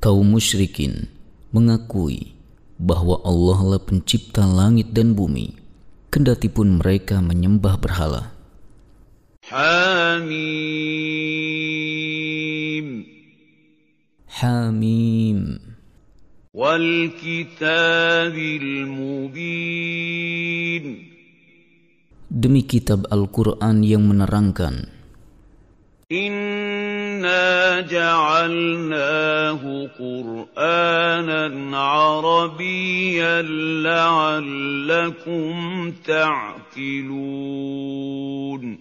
kaum musyrikin mengakui bahwa Allah lah pencipta langit dan bumi, kendati pun mereka menyembah berhala. Hamim Hamim Wal kitabil mubin Demi kitab Al-Quran yang menerangkan إِنَّا جَعَلْنَاهُ قُرْآنًا عَرَبِيًّا لَعَلَّكُمْ تَعْقِلُونَ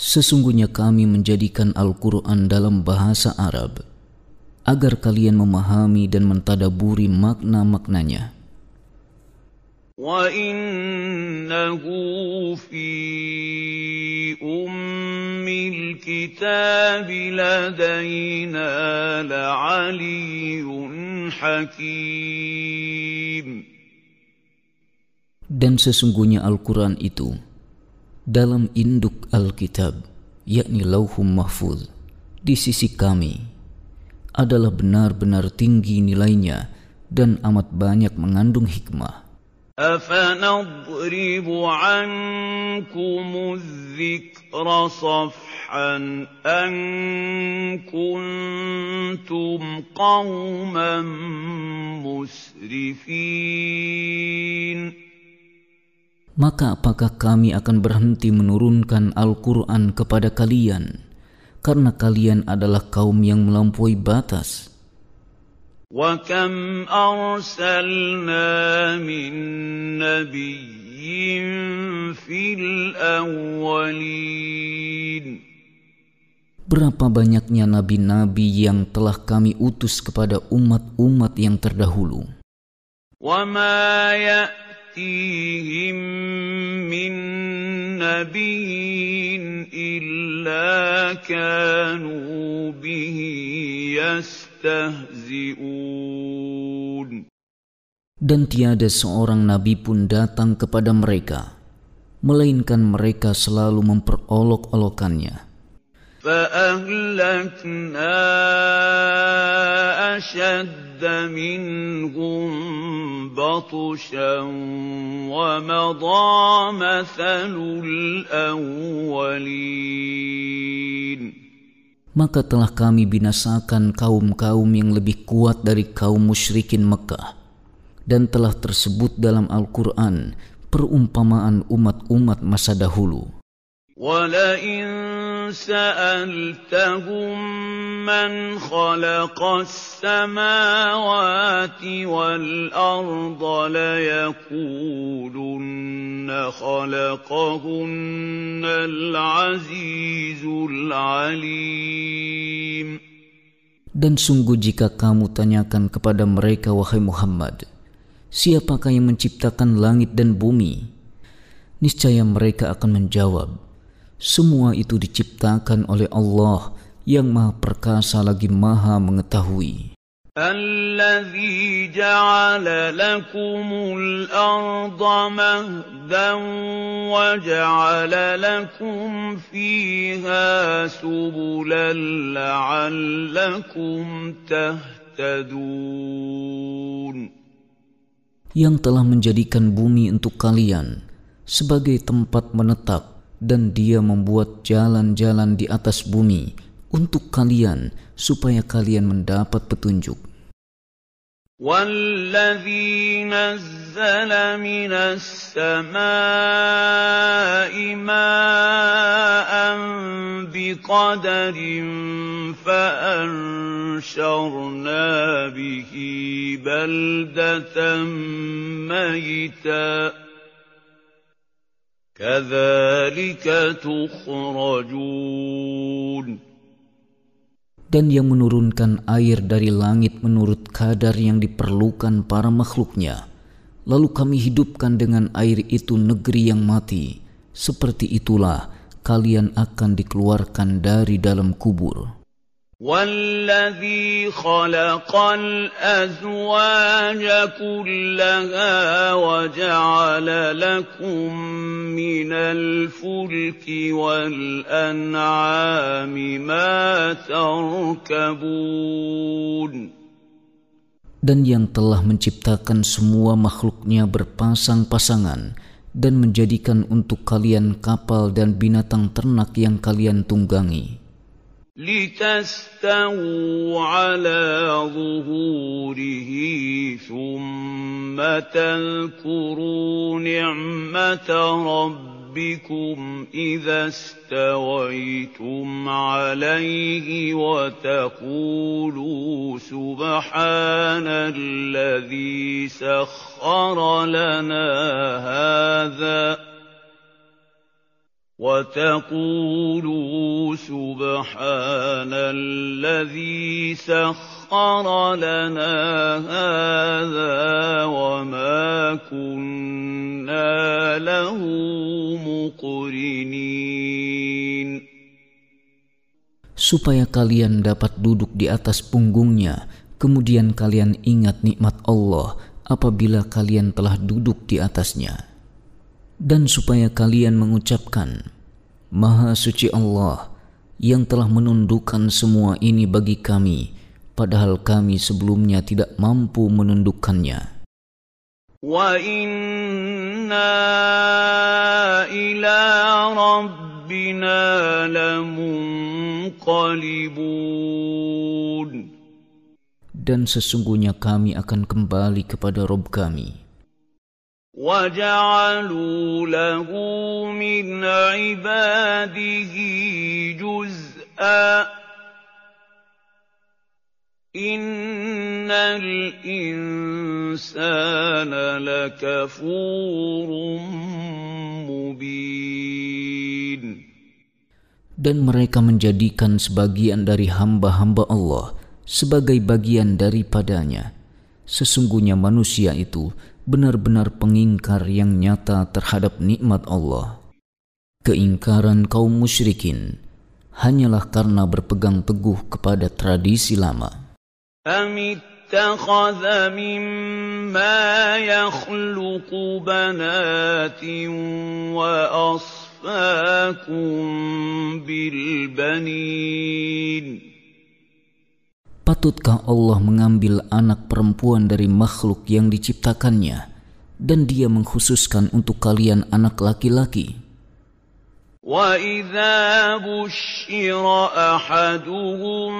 Sesungguhnya kami menjadikan Al-Quran dalam bahasa Arab, agar kalian memahami dan mentadaburi makna-maknanya. وَإِنَّهُ فِي أُمَّ dan sesungguhnya Al-Quran itu dalam induk Alkitab, yakni lauhum mahfuz, di sisi kami adalah benar-benar tinggi nilainya dan amat banyak mengandung hikmah أَفَنَضْرِبُ عَنكُمُ الذِّكْرَ صَفْحًا أَن كُنتُمْ قَوْمًا Maka apakah kami akan berhenti menurunkan Al-Quran kepada kalian? Karena kalian adalah kaum yang melampaui batas. وَكَمْ أَرْسَلْنَا مِن نَّبِيٍّ فِي الْأَوَّلِينَ Berapa banyaknya nabi-nabi yang telah kami utus kepada umat-umat yang terdahulu. وَمَا dan tiada seorang nabi pun datang kepada mereka, melainkan mereka selalu memperolok-olokannya maka telah kami binasakan kaum-kaum yang lebih kuat dari kaum musyrikin Mekah dan telah tersebut dalam Al-Qur'an perumpamaan umat-umat masa dahulu. وَلَئِن سَأَلْتَهُم مَّنْ خَلَقَ السَّمَاوَاتِ وَالْأَرْضَ لَيَقُولُنَّ خَلَقَهُنَّ الْعَزِيزُ الْعَلِيمُ Dan sungguh jika kamu tanyakan kepada mereka wahai Muhammad, siapakah yang menciptakan langit dan bumi? Niscaya mereka akan menjawab, semua itu diciptakan oleh Allah yang Maha Perkasa lagi Maha Mengetahui. yang telah menjadikan bumi untuk kalian sebagai tempat menetap dan dia membuat jalan-jalan di atas bumi untuk kalian supaya kalian mendapat petunjuk. والذي نزل من السماء ماء بقدر فأنشرنا به بلدة ميتاً dan yang menurunkan air dari langit menurut kadar yang diperlukan para makhluknya. Lalu kami hidupkan dengan air itu negeri yang mati. Seperti itulah kalian akan dikeluarkan dari dalam kubur. والذي خلق الأزواج كلها وجعل لكم من الفلك والأنعام ما تركبون Dan yang telah menciptakan semua makhluknya berpasang-pasangan dan menjadikan untuk kalian kapal dan binatang ternak yang kalian tunggangi. لِتَسْتَوُوا عَلَىٰ ظُهُورِهِ ثُمَّ تَذْكُرُوا نِعْمَةَ رَبِّكُمْ إِذَا اسْتَوَيْتُمْ عَلَيْهِ وَتَقُولُوا سُبْحَانَ الَّذِي سَخَّرَ لَنَا هَٰذَا وتقولوا سبحان الذي سخر لنا هذا وما كنا له مقرنين supaya kalian dapat duduk di atas punggungnya kemudian kalian ingat nikmat Allah apabila kalian telah duduk di atasnya dan supaya kalian mengucapkan, Maha Suci Allah yang telah menundukkan semua ini bagi kami, padahal kami sebelumnya tidak mampu menundukkannya. Wa inna ila rabbina lamunqalibun. Dan sesungguhnya kami akan kembali kepada Rob kami. وَجَعَلُوا لَهُ مِنْ عِبَادِهِ جُزْءًا إِنَّ الْإِنسَانَ لَكَفُورٌ مُبِينٌ Dan mereka menjadikan sebagian dari hamba-hamba Allah sebagai bagian daripadanya. Sesungguhnya manusia itu benar-benar pengingkar yang nyata terhadap nikmat Allah. Keingkaran kaum musyrikin hanyalah karena berpegang teguh kepada tradisi lama. Patutkah Allah mengambil anak perempuan dari makhluk yang diciptakannya dan dia mengkhususkan untuk kalian anak laki-laki? وَإِذَا بُشِّرَ أَحَدُهُمْ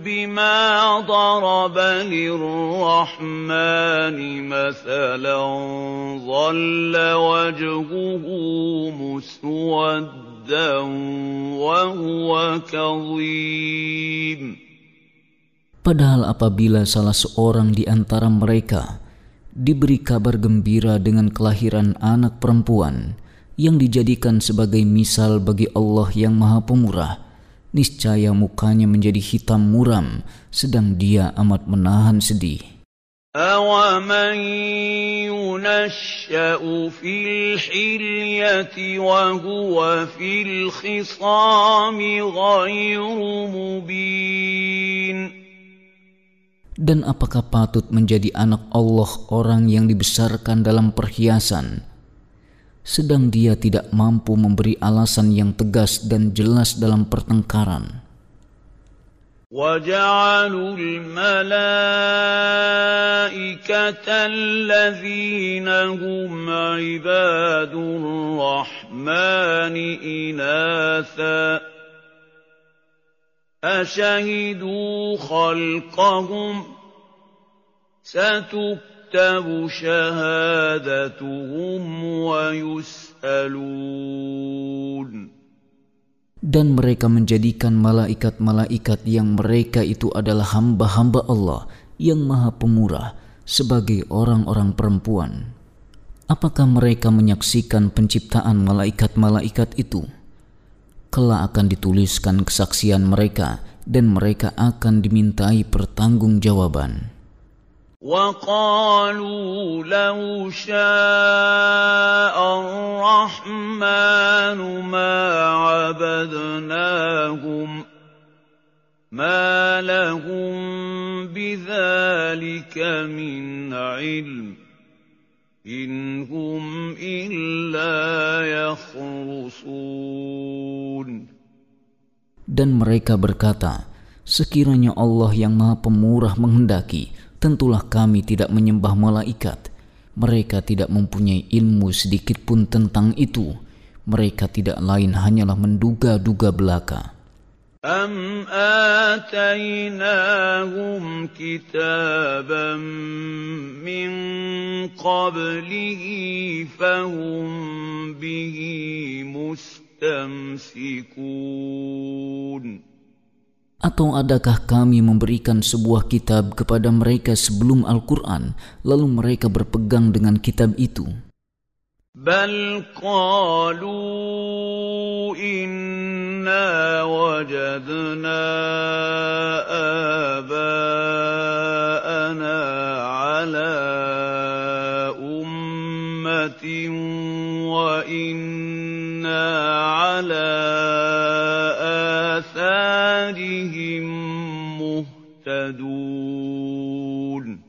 بِمَا ضَرَبَ لِلرَّحْمَنِ مَثَلًا ظَلَّ وَجْهُهُ مُسْوَدًّا وَهُوَ كَظِيمٌ Padahal apabila salah seorang di antara mereka diberi kabar gembira dengan kelahiran anak perempuan yang dijadikan sebagai misal bagi Allah yang Maha Pemurah, niscaya mukanya menjadi hitam muram sedang dia amat menahan sedih. أَوَمَنْ يُنَشَّأُ dan apakah patut menjadi anak Allah orang yang dibesarkan dalam perhiasan, sedang dia tidak mampu memberi alasan yang tegas dan jelas dalam pertengkaran? وجعلوا الملائكة الذين هم عباد الرحمن إناثاً أشهدوا خلقهم ستكتب شهادتهم ويسألون Dan mereka menjadikan malaikat-malaikat yang mereka itu adalah hamba-hamba Allah yang maha pemurah sebagai orang-orang perempuan. Apakah mereka menyaksikan penciptaan malaikat-malaikat itu? kelak akan dituliskan kesaksian mereka dan mereka akan dimintai pertanggungjawaban. وقالوا لو شاء الرحمن ما عبدناهم ما لهم بذلك إن هم إلا يخرصون Dan mereka berkata, Sekiranya Allah yang maha pemurah menghendaki, tentulah kami tidak menyembah malaikat. Mereka tidak mempunyai ilmu sedikit pun tentang itu. Mereka tidak lain hanyalah menduga-duga belaka. أَمْ آتَيْنَاهُمْ كِتَابًا مِّن قَبْلِهِ فَهُم بِهِ مُسْتَمْسِكُونَ Atau adakah kami memberikan sebuah kitab kepada mereka sebelum Al-Quran, lalu mereka berpegang dengan kitab itu? Bal qalu inna إِنَّا وَجَدْنَا آبَاءَنَا عَلَىٰ أُمَّةٍ وَإِنَّا عَلَىٰ آثَارِهِم مُهْتَدُونَ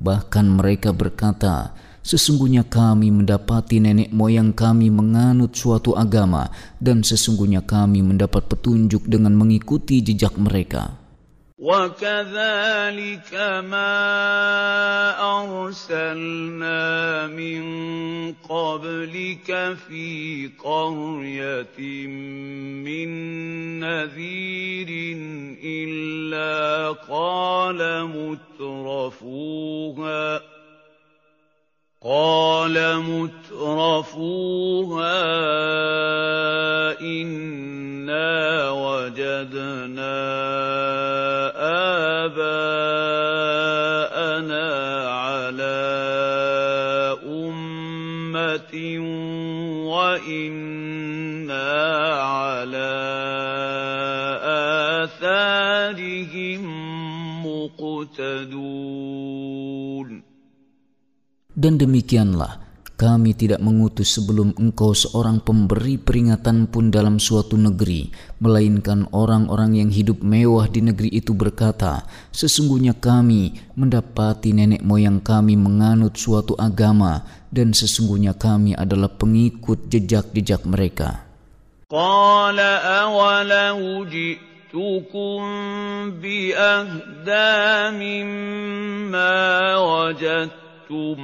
Bahkan mereka berkata, Sesungguhnya kami mendapati nenek moyang kami menganut suatu agama dan sesungguhnya kami mendapat petunjuk dengan mengikuti jejak mereka. وكذلك ما ارسلنا من قبلك في قريه من نذير الا قال مترفوها قَالَ مُتْرَفُوهَا إِنَّا وَجَدْنَا آبَاءَنَا عَلَىٰ أُمَّةٍ وَإِنَّا عَلَىٰ آثَارِهِم مُّقْتَدُونَ Dan demikianlah kami tidak mengutus sebelum engkau seorang pemberi peringatan pun dalam suatu negeri, melainkan orang-orang yang hidup mewah di negeri itu berkata, "Sesungguhnya kami mendapati nenek moyang kami menganut suatu agama, dan sesungguhnya kami adalah pengikut jejak-jejak mereka." Qala بأهدى مما لكم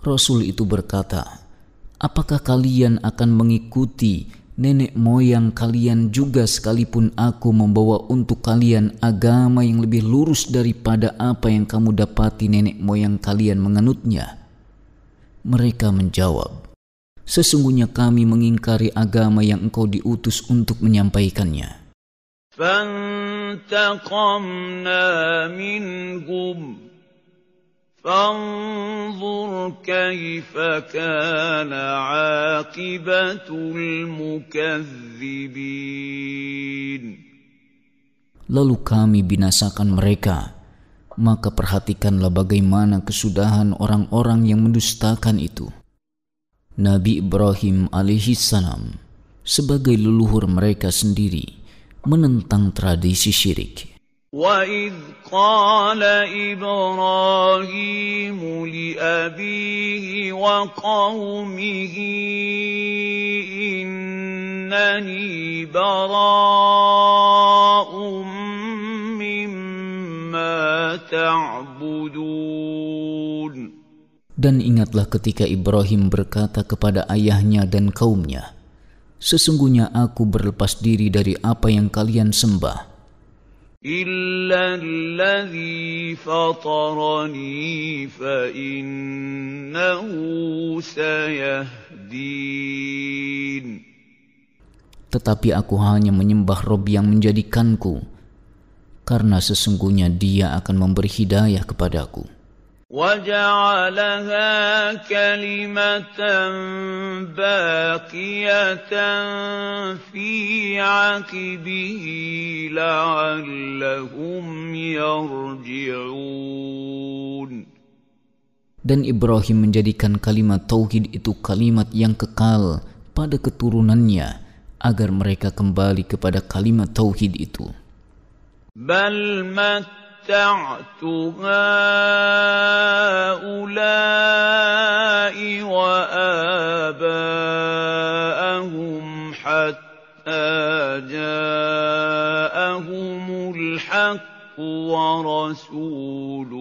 Rasul itu berkata, Apakah kalian akan mengikuti nenek moyang kalian juga sekalipun aku membawa untuk kalian agama yang lebih lurus daripada apa yang kamu dapati nenek moyang kalian menganutnya. Mereka menjawab, Sesungguhnya kami mengingkari agama yang engkau diutus untuk menyampaikannya. فانتقمنا منهم فانظر كيف كان عاقبة المكذبين Lalu kami binasakan mereka, maka perhatikanlah bagaimana kesudahan orang-orang yang mendustakan itu. Nabi Ibrahim alaihi salam sebagai leluhur mereka sendiri menentang tradisi syirik. وَإِذْ قَالَ إِبْرَاهِيمُ لِأَبِيهِ وَقَوْمِهِ إِنَّنِي بَرَاءٌ مِّمَّا تَعْبُدُونَ Dan ingatlah ketika Ibrahim berkata kepada ayahnya dan kaumnya, Sesungguhnya aku berlepas diri dari apa yang kalian sembah, إلا الذي فطرني فإنه سيهدين Tetapi aku hanya menyembah Rob yang menjadikanku, karena sesungguhnya dia akan memberi hidayah kepadaku. وجعلها كلمة باقية في عقبه لعلهم يرجعون Dan Ibrahim menjadikan kalimat tauhid itu kalimat yang kekal pada keturunannya agar mereka kembali kepada kalimat tauhid itu. مَتَّعْتُ هَٰؤُلَاءِ وَآبَاءَهُمْ حَتَّىٰ جَاءَهُمُ الْحَقُّ وَرَسُولٌ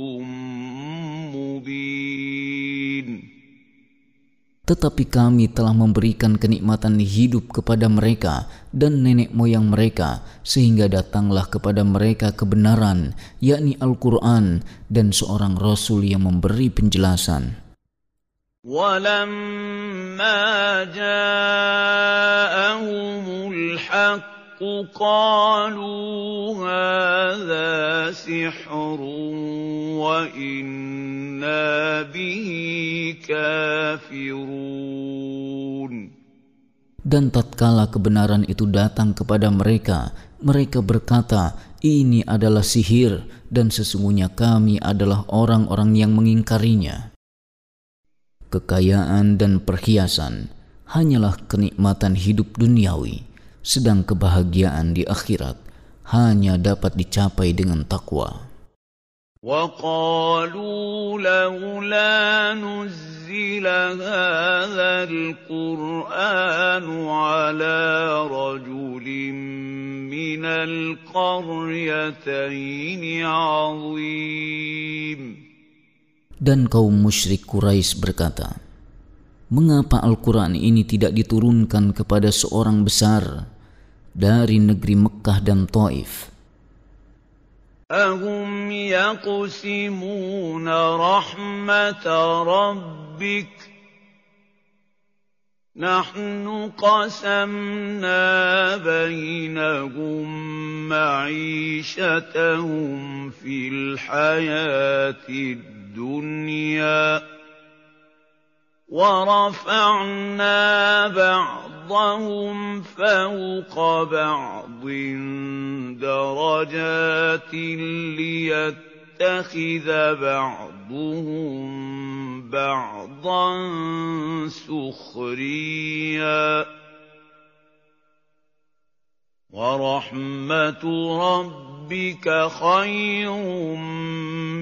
tetapi kami telah memberikan kenikmatan hidup kepada mereka dan nenek moyang mereka, sehingga datanglah kepada mereka kebenaran, yakni Al-Quran, dan seorang rasul yang memberi penjelasan. وَلَمَّا جَاءَهُمُ الْحَقُّ قالوا هذا سحر وإنا به كافرون Dan tatkala kebenaran itu datang kepada mereka, mereka berkata, ini adalah sihir dan sesungguhnya kami adalah orang-orang yang mengingkarinya. Kekayaan dan perhiasan hanyalah kenikmatan hidup duniawi sedang kebahagiaan di akhirat hanya dapat dicapai dengan takwa. Dan kaum musyrik Quraisy berkata, mengapa Al-Quran ini tidak diturunkan kepada seorang besar dari negeri Mekah dan Taif? أهم يقسمون رحمة ربك نحن قسمنا بينهم معيشتهم في الحياة الدنيا وَرَفَعْنَا بَعْضَهُمْ فَوْقَ بَعْضٍ دَرَجَاتٍ لِّيَتَّخِذَ بَعْضُهُم بَعْضًا سُخْرِيًّا ۗ وَرَحْمَتُ رَبِّكَ خَيْرٌ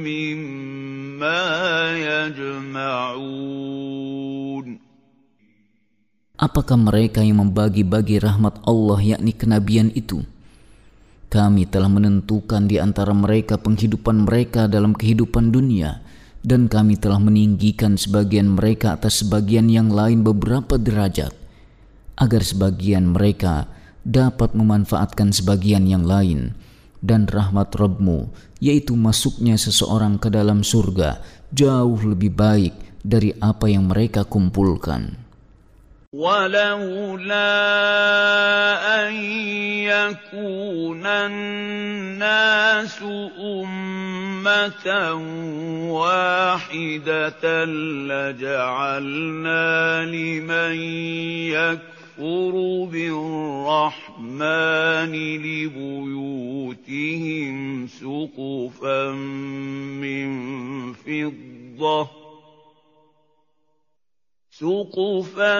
مِّمَّا ما يجمعون Apakah mereka yang membagi-bagi rahmat Allah yakni kenabian itu? Kami telah menentukan di antara mereka penghidupan mereka dalam kehidupan dunia dan kami telah meninggikan sebagian mereka atas sebagian yang lain beberapa derajat agar sebagian mereka dapat memanfaatkan sebagian yang lain dan rahmat Rabbimu yaitu masuknya seseorang ke dalam surga, jauh lebih baik dari apa yang mereka kumpulkan. ولولا يكون الناس يَكْفُرُ بِالرَّحْمَٰنِ لِبُيُوتِهِمْ سُقُفًا مِّن فِضَّةٍ سُقُفًا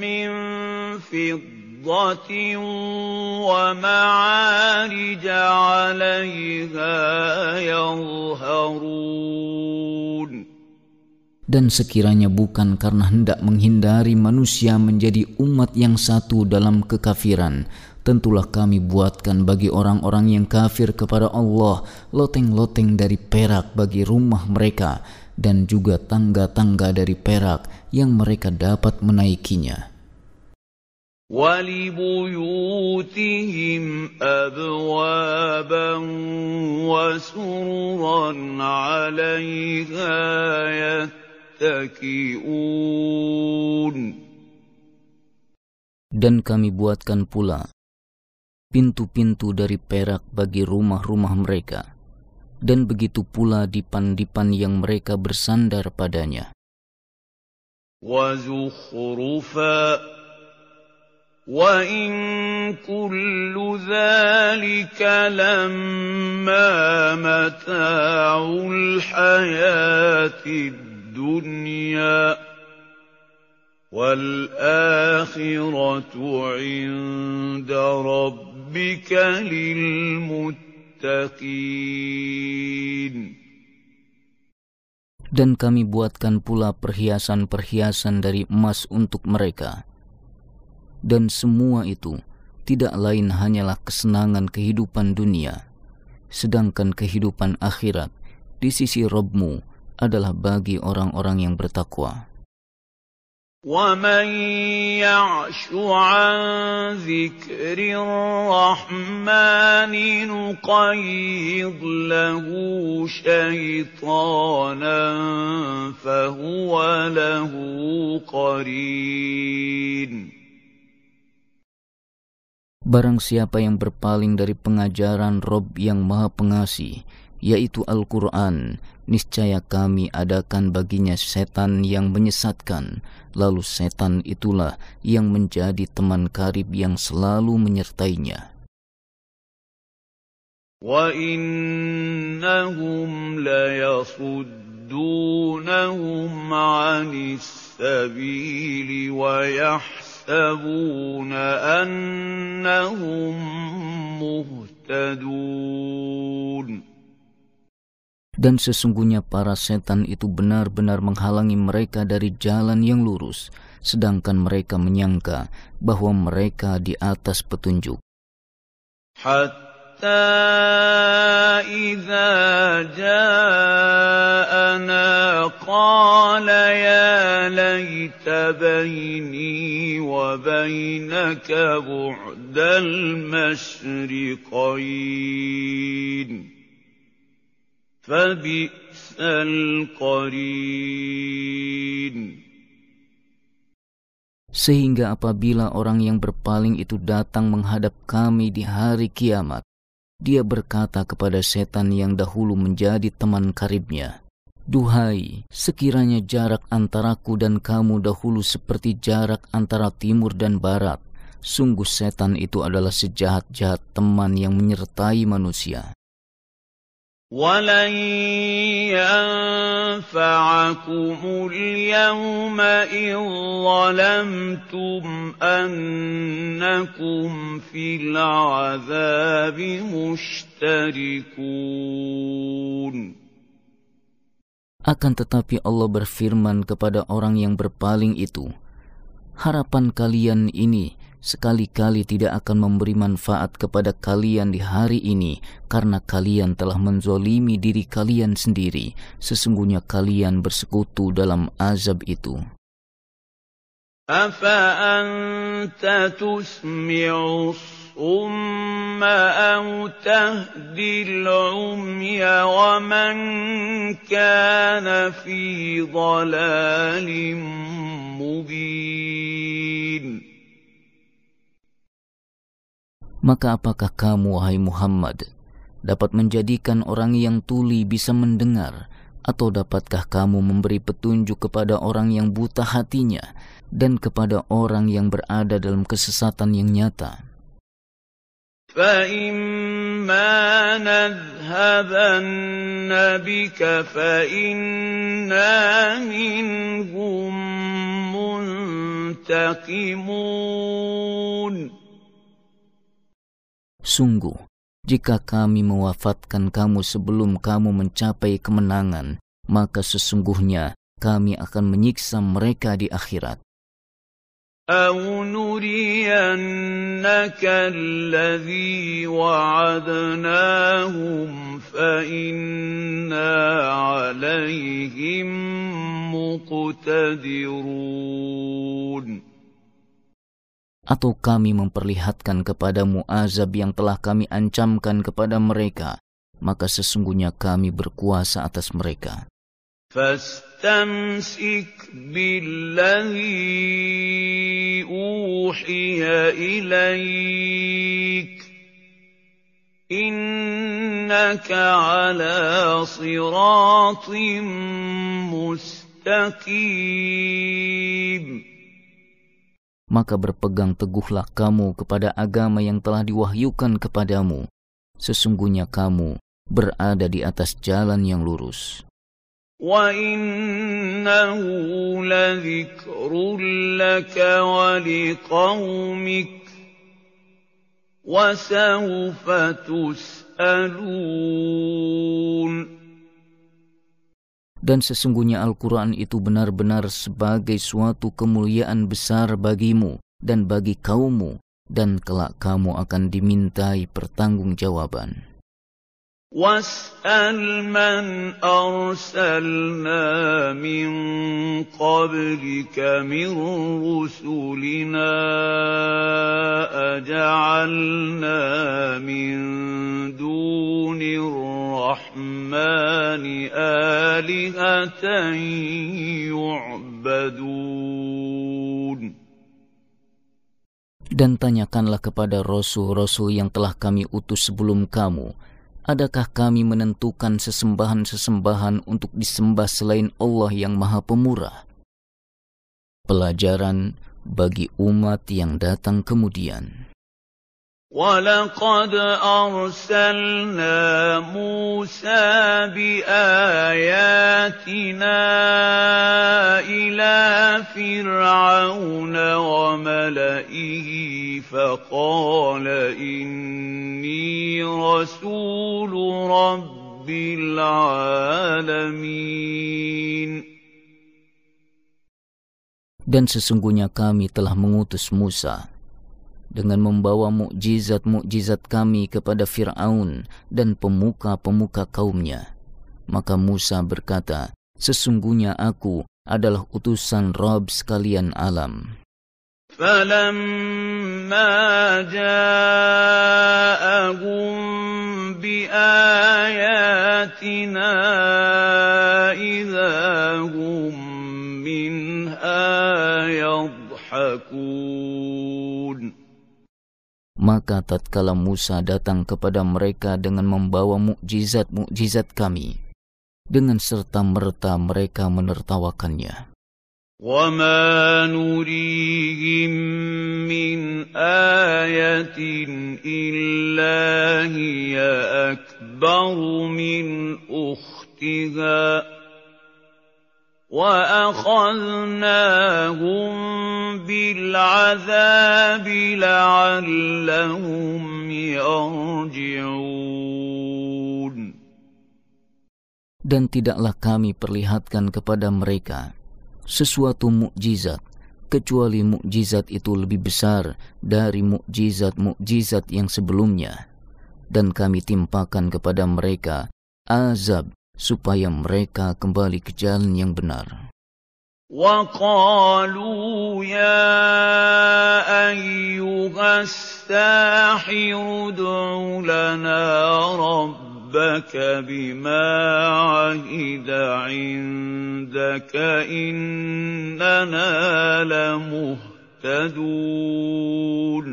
مِّن فِضَّةٍ وَمَعَارِجَ عَلَيْهَا يَظْهَرُونَ dan sekiranya bukan karena hendak menghindari manusia menjadi umat yang satu dalam kekafiran, tentulah kami buatkan bagi orang-orang yang kafir kepada Allah loteng-loteng dari perak bagi rumah mereka dan juga tangga-tangga dari perak yang mereka dapat menaikinya. ولبيوتهم وسررا عليها يتقون dan kami buatkan pula pintu-pintu dari perak bagi rumah-rumah mereka, dan begitu pula dipan-dipan yang mereka bersandar padanya. الدنيا والآخرة عند ربك للمتقين Dan kami buatkan pula perhiasan-perhiasan dari emas untuk mereka. Dan semua itu tidak lain hanyalah kesenangan kehidupan dunia. Sedangkan kehidupan akhirat di sisi Robmu adalah bagi orang-orang yang bertakwa. Barang siapa yang berpaling dari pengajaran Rob yang Maha Pengasih, yaitu Al-Quran, niscaya kami adakan baginya setan yang menyesatkan. Lalu setan itulah yang menjadi teman karib yang selalu menyertainya. وَإِنَّهُمْ لَيَصُدُّونَهُمْ عَنِ السَّبِيلِ وَيَحْسَبُونَ أَنَّهُمْ مُهْتَدُونَ dan sesungguhnya para setan itu benar-benar menghalangi mereka dari jalan yang lurus, sedangkan mereka menyangka bahwa mereka di atas petunjuk. Hatta ja'ana qala ya wa bu'dal فبئس القرين Sehingga apabila orang yang berpaling itu datang menghadap kami di hari kiamat, dia berkata kepada setan yang dahulu menjadi teman karibnya, Duhai, sekiranya jarak antaraku dan kamu dahulu seperti jarak antara timur dan barat, sungguh setan itu adalah sejahat-jahat teman yang menyertai manusia. ولن ينفعكم اليوم إن ظلمتم أنكم في العذاب مشتركون Akan tetapi Allah berfirman kepada orang yang berpaling itu, harapan kalian ini sekali-kali tidak akan memberi manfaat kepada kalian di hari ini karena kalian telah menzolimi diri kalian sendiri. Sesungguhnya kalian bersekutu dalam azab itu. Maka apakah kamu, wahai Muhammad, dapat menjadikan orang yang tuli bisa mendengar, atau dapatkah kamu memberi petunjuk kepada orang yang buta hatinya dan kepada orang yang berada dalam kesesatan yang nyata? فإما نذهبن بك فإنا منهم منتقمون Sungguh, jika kami mewafatkan kamu sebelum kamu mencapai kemenangan, maka sesungguhnya kami akan menyiksa mereka di akhirat atau kami memperlihatkan kepadamu azab yang telah kami ancamkan kepada mereka, maka sesungguhnya kami berkuasa atas mereka. فاستمسك بالذي أوحي إليك إنك على صراط مستقيم maka berpegang teguhlah kamu kepada agama yang telah diwahyukan kepadamu. Sesungguhnya kamu berada di atas jalan yang lurus. وَإِنَّهُ dan sesungguhnya Al-Quran itu benar-benar sebagai suatu kemuliaan besar bagimu dan bagi kaummu, dan kelak kamu akan dimintai pertanggungjawaban. وَاسْأَلْ مَنْ أَرْسَلْنَا مِن قَبْلِكَ مِن رُّسُلِنَا أَجَعَلْنَا مِن دُونِ الرَّحْمَٰنِ آلِهَةً يُعْبَدُونَ Dan tanyakanlah kepada rasul-rasul yang telah kami utus sebelum kamu, Adakah kami menentukan sesembahan-sesembahan untuk disembah selain Allah yang Maha Pemurah? Pelajaran bagi umat yang datang kemudian. وَلَقَدْ أَرْسَلْنَا مُوسَىٰ بِآيَاتِنَا إِلَىٰ فِرْعَوْنَ وَمَلَئِهِ فَقَالَ إِنِّي رَسُولُ رَبِّ الْعَالَمِينَ Dan sesungguhnya kami telah mengutus Musa dengan membawa mukjizat-mukjizat kami kepada Firaun dan pemuka-pemuka kaumnya. Maka Musa berkata, "Sesungguhnya aku adalah utusan Rabb sekalian alam." فَلَمَّا جَاءَهُم بِآيَاتِنَا إِذَا هُمْ Maka tatkala Musa datang kepada mereka dengan membawa mukjizat-mukjizat kami, dengan serta-merta mereka menertawakannya. وَأَخَذْنَاهُم بِالْعَذَابِ لَعَلَّهُمْ يَرْجِعُونَ Dan tidaklah kami perlihatkan kepada mereka sesuatu mukjizat kecuali mukjizat itu lebih besar dari mukjizat-mukjizat yang sebelumnya dan kami timpakan kepada mereka azab supaya mereka kembali ke jalan yang benar. وقالوا يا أيها الساحر ادع لنا ربك بما عهد عندك إننا لمهتدون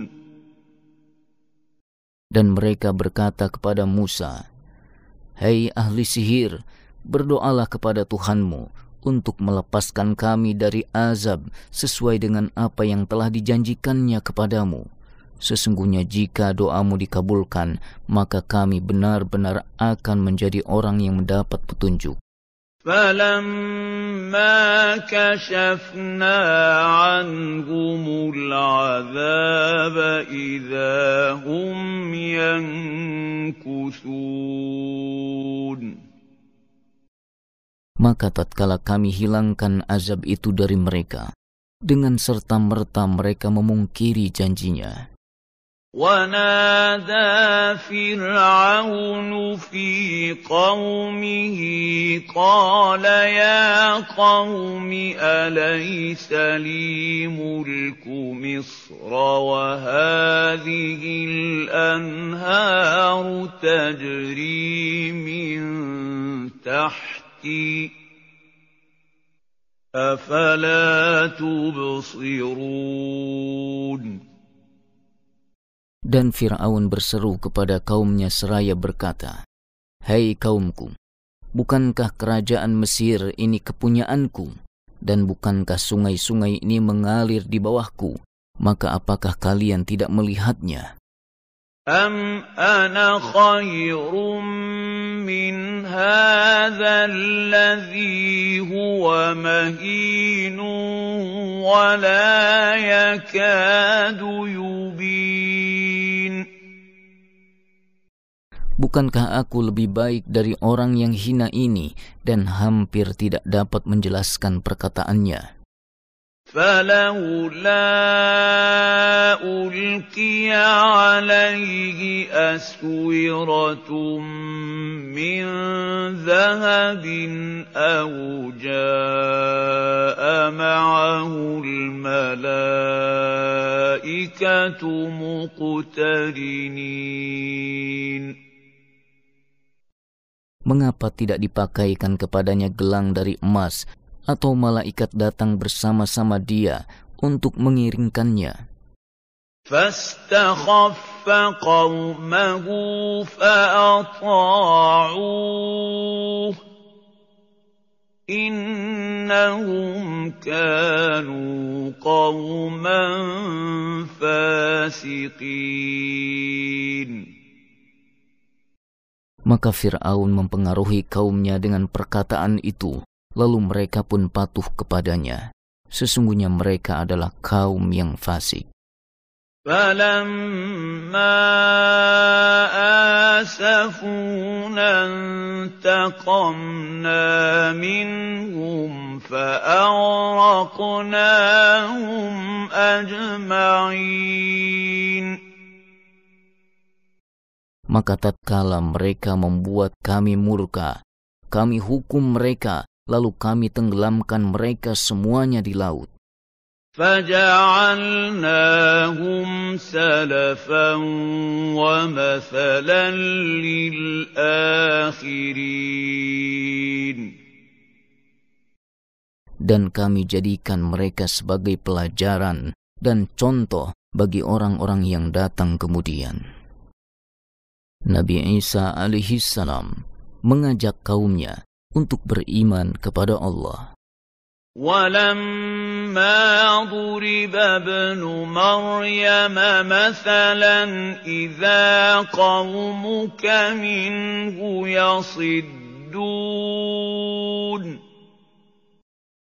Dan mereka berkata kepada Musa, Hei ahli sihir, berdoalah kepada Tuhanmu untuk melepaskan kami dari azab sesuai dengan apa yang telah dijanjikannya kepadamu. Sesungguhnya jika doamu dikabulkan, maka kami benar-benar akan menjadi orang yang mendapat petunjuk. فلما كشفنا عنهم العذاب إذا هم ينكثون maka tatkala kami hilangkan azab itu dari mereka, dengan serta-merta mereka memungkiri janjinya. ونادى فرعون في قومه قال يا قوم أَلَيْسَ لي ملك مصر وهذه الْأَنْهَارُ تجري من تحت أفلا تبصرون Dan Fir'aun berseru kepada kaumnya seraya berkata, Hai kaumku, bukankah kerajaan Mesir ini kepunyaanku? Dan bukankah sungai-sungai ini mengalir di bawahku? Maka apakah kalian tidak melihatnya? أَمْ أَنَا خَيْرٌ مِّنْ هَٰذَا الَّذِي هُوَ مَهِينٌ وَلَا يَكَادُ يُبِينُ Bukankah aku lebih baik dari orang yang hina ini dan hampir tidak dapat menjelaskan perkataannya? فلولا القي عليه اسوره من ذهب او جاء معه الملائكه مقترنين mengapa tidak dipakaikan kepadanya gelang dari emas atau malaikat datang bersama-sama dia untuk mengiringkannya. Maka Fir'aun mempengaruhi kaumnya dengan perkataan itu, lalu mereka pun patuh kepadanya. Sesungguhnya mereka adalah kaum yang fasik. Maka tatkala mereka membuat kami murka, kami hukum mereka lalu kami tenggelamkan mereka semuanya di laut. Dan kami jadikan mereka sebagai pelajaran dan contoh bagi orang-orang yang datang kemudian. Nabi Isa alaihissalam mengajak kaumnya untuk beriman kepada Allah. ولما ضرب ابن مريم مثلا إذا قومك منه يصدون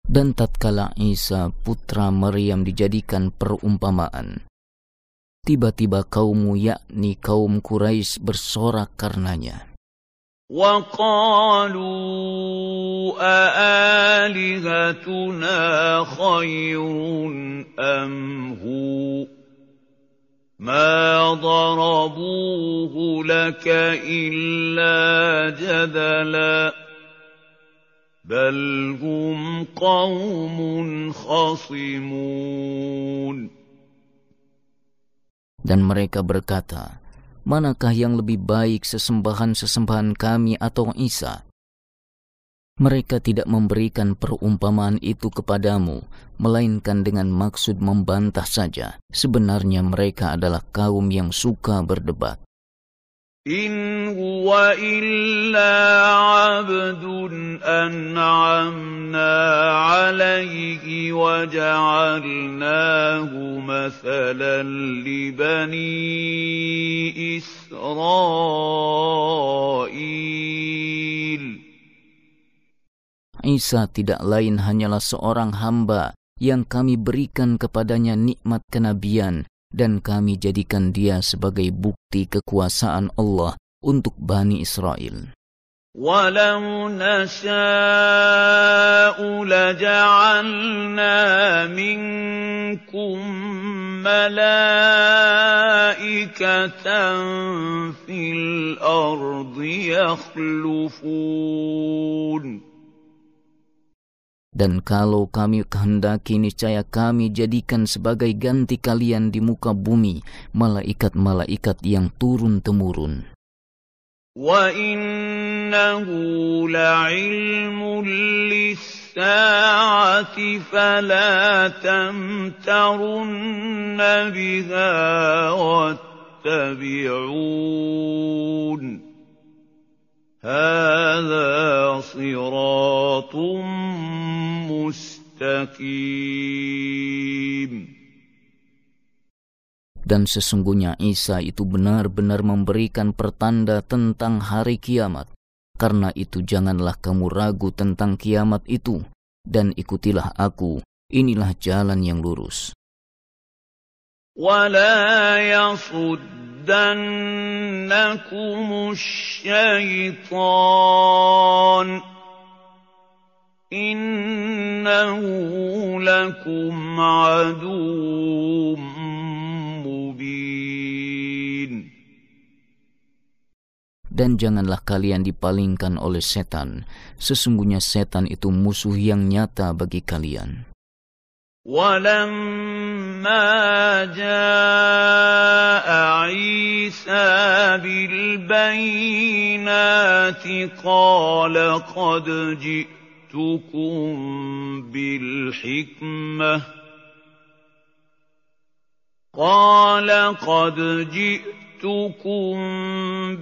Dan tatkala Isa putra Maryam dijadikan perumpamaan, tiba-tiba kaummu yakni kaum Quraisy bersorak karenanya. وَقَالُوا أَآلِهَتُنَا خَيْرٌ أَمْ هُوَ ۚ مَا ضَرَبُوهُ لَكَ إِلَّا جَدَلًا ۚ بَلْ هُمْ قَوْمٌ خَصِمُونَ Dan mereka berkata, manakah yang lebih baik sesembahan-sesembahan kami atau Isa? Mereka tidak memberikan perumpamaan itu kepadamu, melainkan dengan maksud membantah saja. Sebenarnya mereka adalah kaum yang suka berdebat. إن هو إلا عبد أنعمنا عليه وجعلناه مثلا لبني إسرائيل Isa tidak lain hanyalah seorang hamba yang kami berikan kepadanya nikmat kenabian dan kami jadikan dia sebagai bukti kekuasaan Allah untuk Bani Israel. ولو نشاء لجعلنا منكم ملائكة في الأرض يخلفون dan kalau kami kehendaki niscaya kami jadikan sebagai ganti kalian di muka bumi malaikat-malaikat yang turun-temurun. هَٰذَا صِرَاطٌ مُّسْتَقِيمٌ Dan sesungguhnya Isa itu benar-benar memberikan pertanda tentang hari kiamat. Karena itu janganlah kamu ragu tentang kiamat itu, dan ikutilah aku, inilah jalan yang lurus. ولا يصدنكم الشيطان إنه لكم عدو Dan janganlah kalian dipalingkan oleh setan. Sesungguhnya setan itu musuh yang nyata bagi kalian. وَلَمَّا جَاءَ عِيسَىٰ بِالْبَيِّنَاتِ قَالَ قَدْ جِئْتُكُم بِالْحِكْمَةِ جئتكم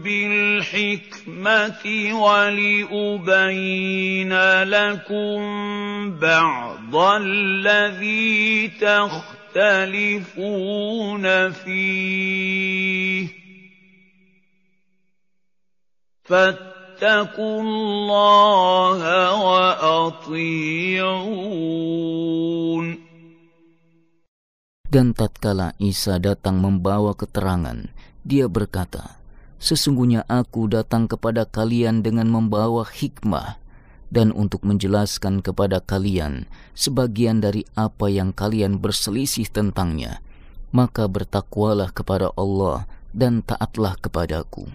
بالحكمة ولأبين لكم بعض الذي تختلفون فيه فاتقوا الله وأطيعون Dan tatkala Isa datang membawa keterangan Dia berkata, Sesungguhnya aku datang kepada kalian dengan membawa hikmah dan untuk menjelaskan kepada kalian sebagian dari apa yang kalian berselisih tentangnya. Maka bertakwalah kepada Allah dan taatlah kepadaku.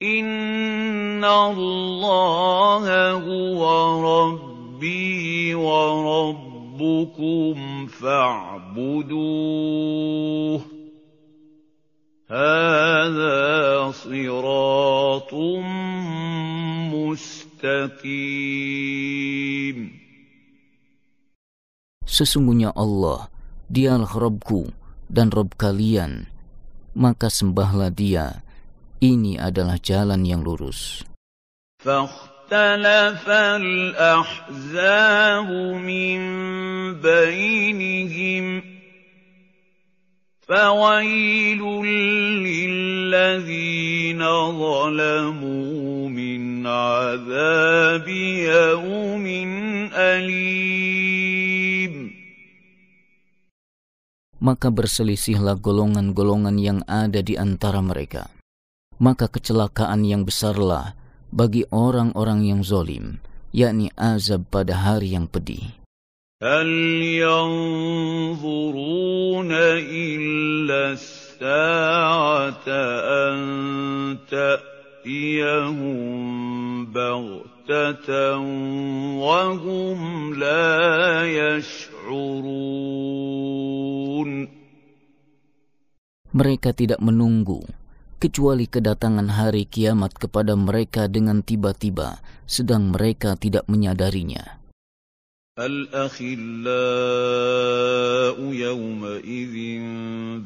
Inna Allah huwa Rabbi wa Rabbukum fa'buduh. هَٰذَا صِرَاطٌ Sesungguhnya Allah, dialah Robku dan Rob kalian, maka sembahlah dia. Ini adalah jalan yang lurus. فاختلف الأحزاب من بينهم فويل للذين ظلموا من عذاب يوم أليم Maka berselisihlah golongan-golongan yang ada di antara mereka. Maka kecelakaan yang besarlah bagi orang-orang yang zolim, yakni azab pada hari yang pedih. هَلْ يَنظُرُونَ إِلَّا السَّاعَةَ أَن تَأْتِيَهُم بَغْتَةً وَهُمْ لَا يَشْعُرُونَ Mereka tidak menunggu kecuali kedatangan hari kiamat kepada mereka dengan tiba-tiba sedang mereka tidak menyadarinya الْأَخِلَّاءُ يَوْمَئِذٍ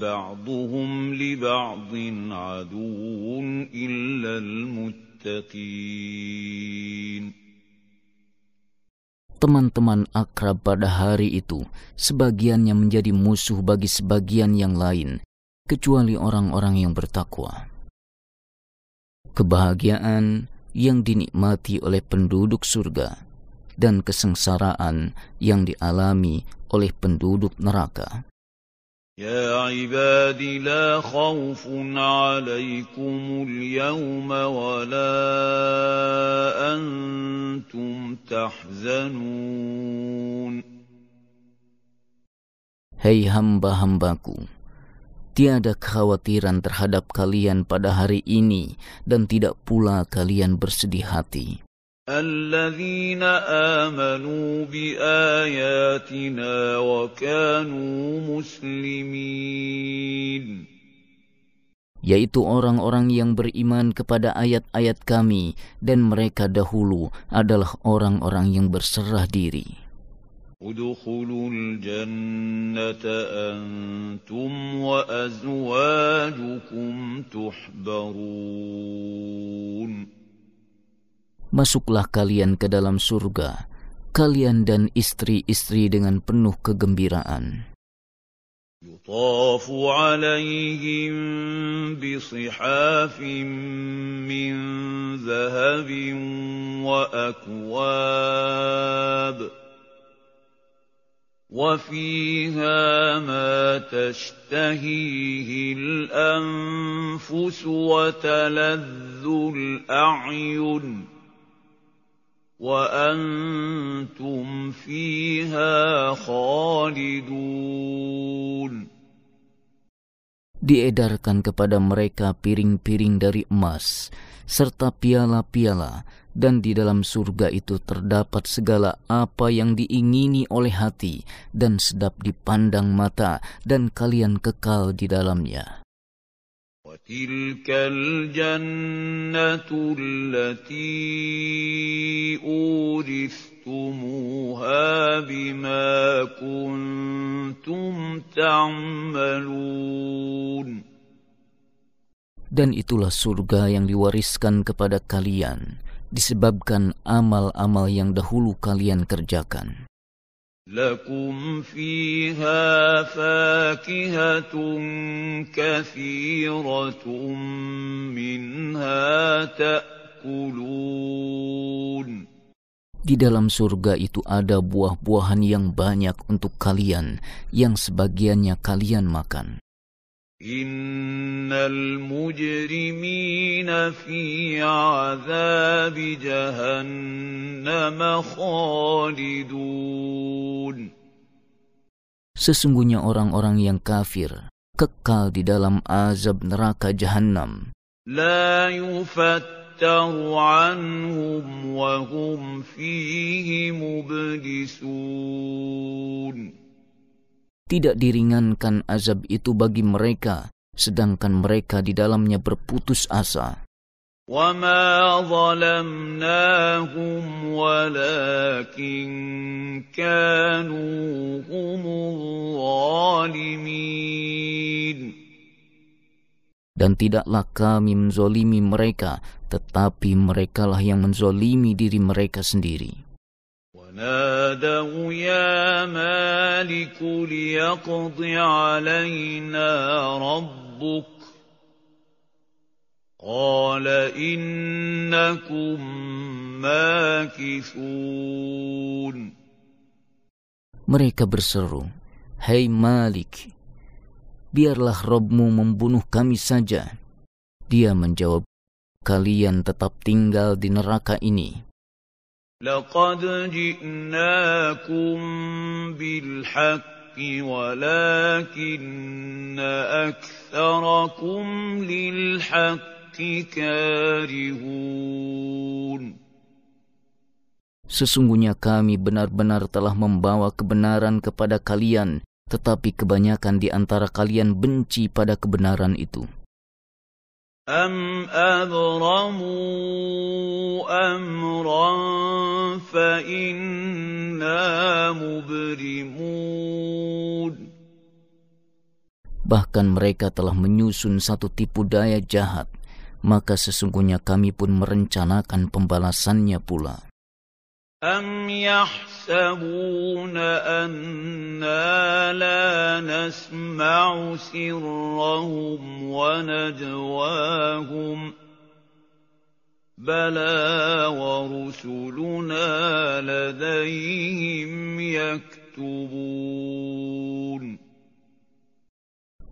بَعْضُهُمْ لِبَعْضٍ عَدُوٌّ إِلَّا الْمُتَّقِينَ Teman-teman akrab pada hari itu, sebagiannya menjadi musuh bagi sebagian yang lain, kecuali orang-orang yang bertakwa. Kebahagiaan yang dinikmati oleh penduduk surga dan kesengsaraan yang dialami oleh penduduk neraka. يا ya Hei hamba-hambaku, tiada kekhawatiran terhadap kalian pada hari ini dan tidak pula kalian bersedih hati. الَّذِينَ آمَنُوا بِآيَاتِنَا وَكَانُوا مُسْلِمِينَ yaitu orang-orang yang beriman kepada ayat-ayat kami dan mereka dahulu adalah orang-orang yang berserah diri. ادخلوا الجنة أنتم وأزواجكم تحبرون masuklah kalian ke dalam surga, kalian dan istri-istri dengan penuh kegembiraan. يطاف عليهم بصحاف من ذهب واكواب وفيها ما تشتهيه الانفس وتلذ الاعين وأنتم فيها خالدون Diedarkan kepada mereka piring-piring dari emas, serta piala-piala, dan di dalam surga itu terdapat segala apa yang diingini oleh hati, dan sedap dipandang mata, dan kalian kekal di dalamnya. وتلك التي بما كنتم تعملون Dan itulah surga yang diwariskan kepada kalian disebabkan amal-amal yang dahulu kalian kerjakan. لكم فيها فاكهة كثيرة منها تأكلون Di dalam surga itu ada buah-buahan yang banyak untuk kalian, yang sebagiannya kalian makan. إِنَّ الْمُجْرِمِينَ فِي عَذَابِ جَهَنَّمَ خَالِدُونَ Sesungguhnya orang-orang yang kafir kekal di dalam azab neraka jahannam. لا يفتر عنهم وهم فيه مبلسون Tidak diringankan azab itu bagi mereka, sedangkan mereka di dalamnya berputus asa. وَمَا ظَلَمْنَاهُمْ وَلَكِنْ كَانُوا هُمُ الظَّالِمِينَ Dan tidaklah kami menzolimi mereka, tetapi merekalah yang menzolimi diri mereka sendiri. فنادوا يا مالك ليقض علينا ربك قال إنكم ماكثون Mereka berseru, hei Malik, biarlah Robmu membunuh kami saja. Dia menjawab, kalian tetap tinggal di neraka ini. لَقَدْ جِئْنَاكُم بِالْحَقِّ وَلَٰكِنَّ أَكْثَرَكُمْ لِلْحَقِّ كَارِهُونَ Sesungguhnya kami benar-benar telah membawa kebenaran kepada kalian, tetapi kebanyakan di antara kalian benci pada kebenaran itu. أَمْ أَبْرَمُوا أَمْرًا فَإِنَّا مُبْرِمُونَ Bahkan mereka telah menyusun satu tipu daya jahat, maka sesungguhnya kami pun merencanakan pembalasannya pula. أَمْ يَحْسَبُونَ أَنَّا لَا نَسْمَعُ سِرَّهُمْ وَنَجْوَاهُمْ ۚ بَلَىٰ وَرُسُلُنَا لَدَيْهِمْ يَكْتُبُونَ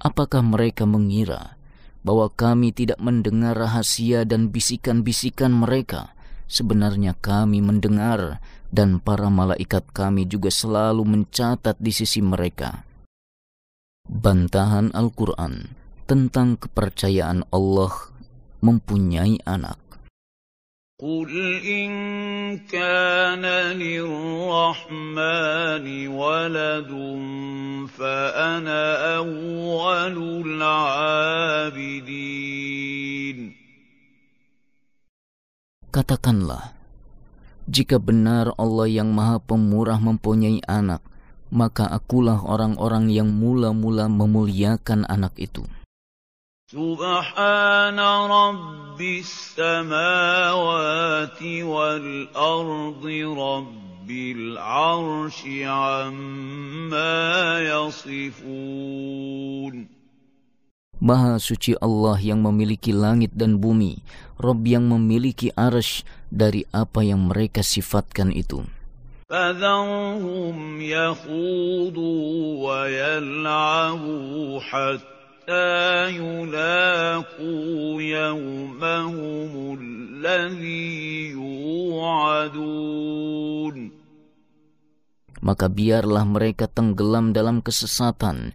Apakah mereka mengira bahwa kami tidak mendengar rahasia dan bisikan-bisikan mereka Sebenarnya kami mendengar dan para malaikat kami juga selalu mencatat di sisi mereka. Bantahan Al-Quran tentang kepercayaan Allah mempunyai anak. قل إن كان للرحمن ولد فأنا أول العابدين Katakanlah, jika benar Allah yang maha pemurah mempunyai anak, maka akulah orang-orang yang mula-mula memuliakan anak itu. rabbis samawati wal ardi rabbil arshi amma yasifun. Maha suci Allah yang memiliki langit dan bumi, Rob yang memiliki arsh dari apa yang mereka sifatkan itu. فذرهم يخوضوا ويلعبوا حتى يلاقوا يومهم الذي يوعدون Maka biarlah mereka tenggelam dalam kesesatan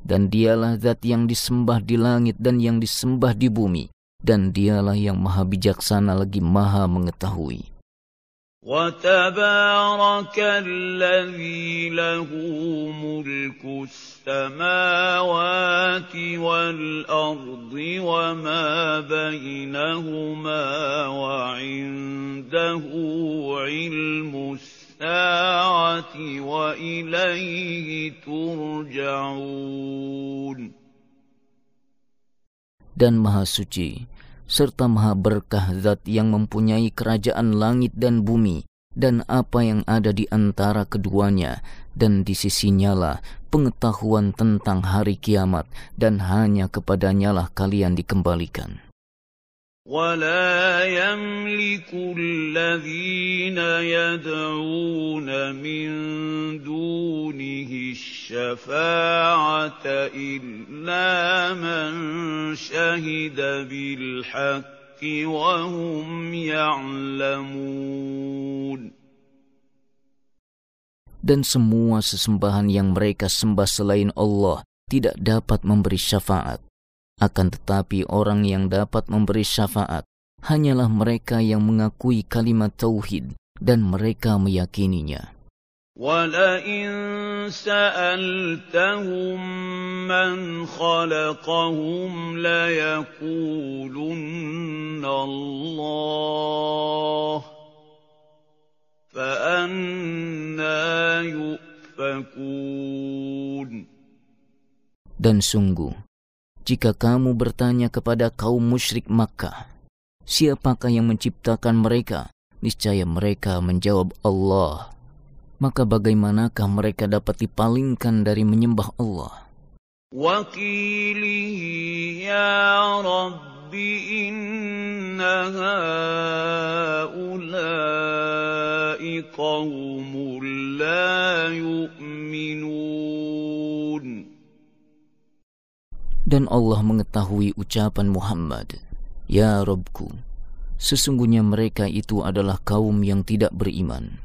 Dan dialah zat yang disembah di langit dan yang disembah di bumi. Dan dialah yang maha bijaksana lagi maha mengetahui. وتبارك الذي له ملك السماوات والارض وما بينهما وعنده علم الساعه السَّاعَةِ وإليه ترجعون Dan Maha Suci, serta Maha Berkah Zat yang mempunyai kerajaan langit dan bumi, dan apa yang ada di antara keduanya, dan di sisinya lah pengetahuan tentang hari kiamat, dan hanya kepadanyalah kalian dikembalikan. وَلَا يَمْلِكُ الَّذِينَ يَدْعُونَ مِن دُونِهِ الشَّفَاعَةَ إِلَّا مَن شَهِدَ بِالْحَقِّ وَهُمْ يَعْلَمُونَ Dan semua sesembahan yang mereka sembah selain Allah tidak dapat memberi syafaat akan tetapi orang yang dapat memberi syafaat hanyalah mereka yang mengakui kalimat tauhid dan mereka meyakininya. Dan sungguh, jika kamu bertanya kepada kaum musyrik Makkah, siapakah yang menciptakan mereka? Niscaya mereka menjawab Allah. Maka bagaimanakah mereka dapat dipalingkan dari menyembah Allah? Wakilihi ya Rabbi inna haulai qawmul la yu'min dan Allah mengetahui ucapan Muhammad, Ya Robku, sesungguhnya mereka itu adalah kaum yang tidak beriman.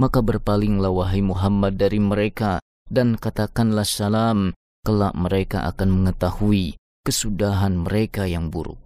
Maka berpalinglah wahai Muhammad dari mereka dan katakanlah salam kelak mereka akan mengetahui kesudahan mereka yang buruk.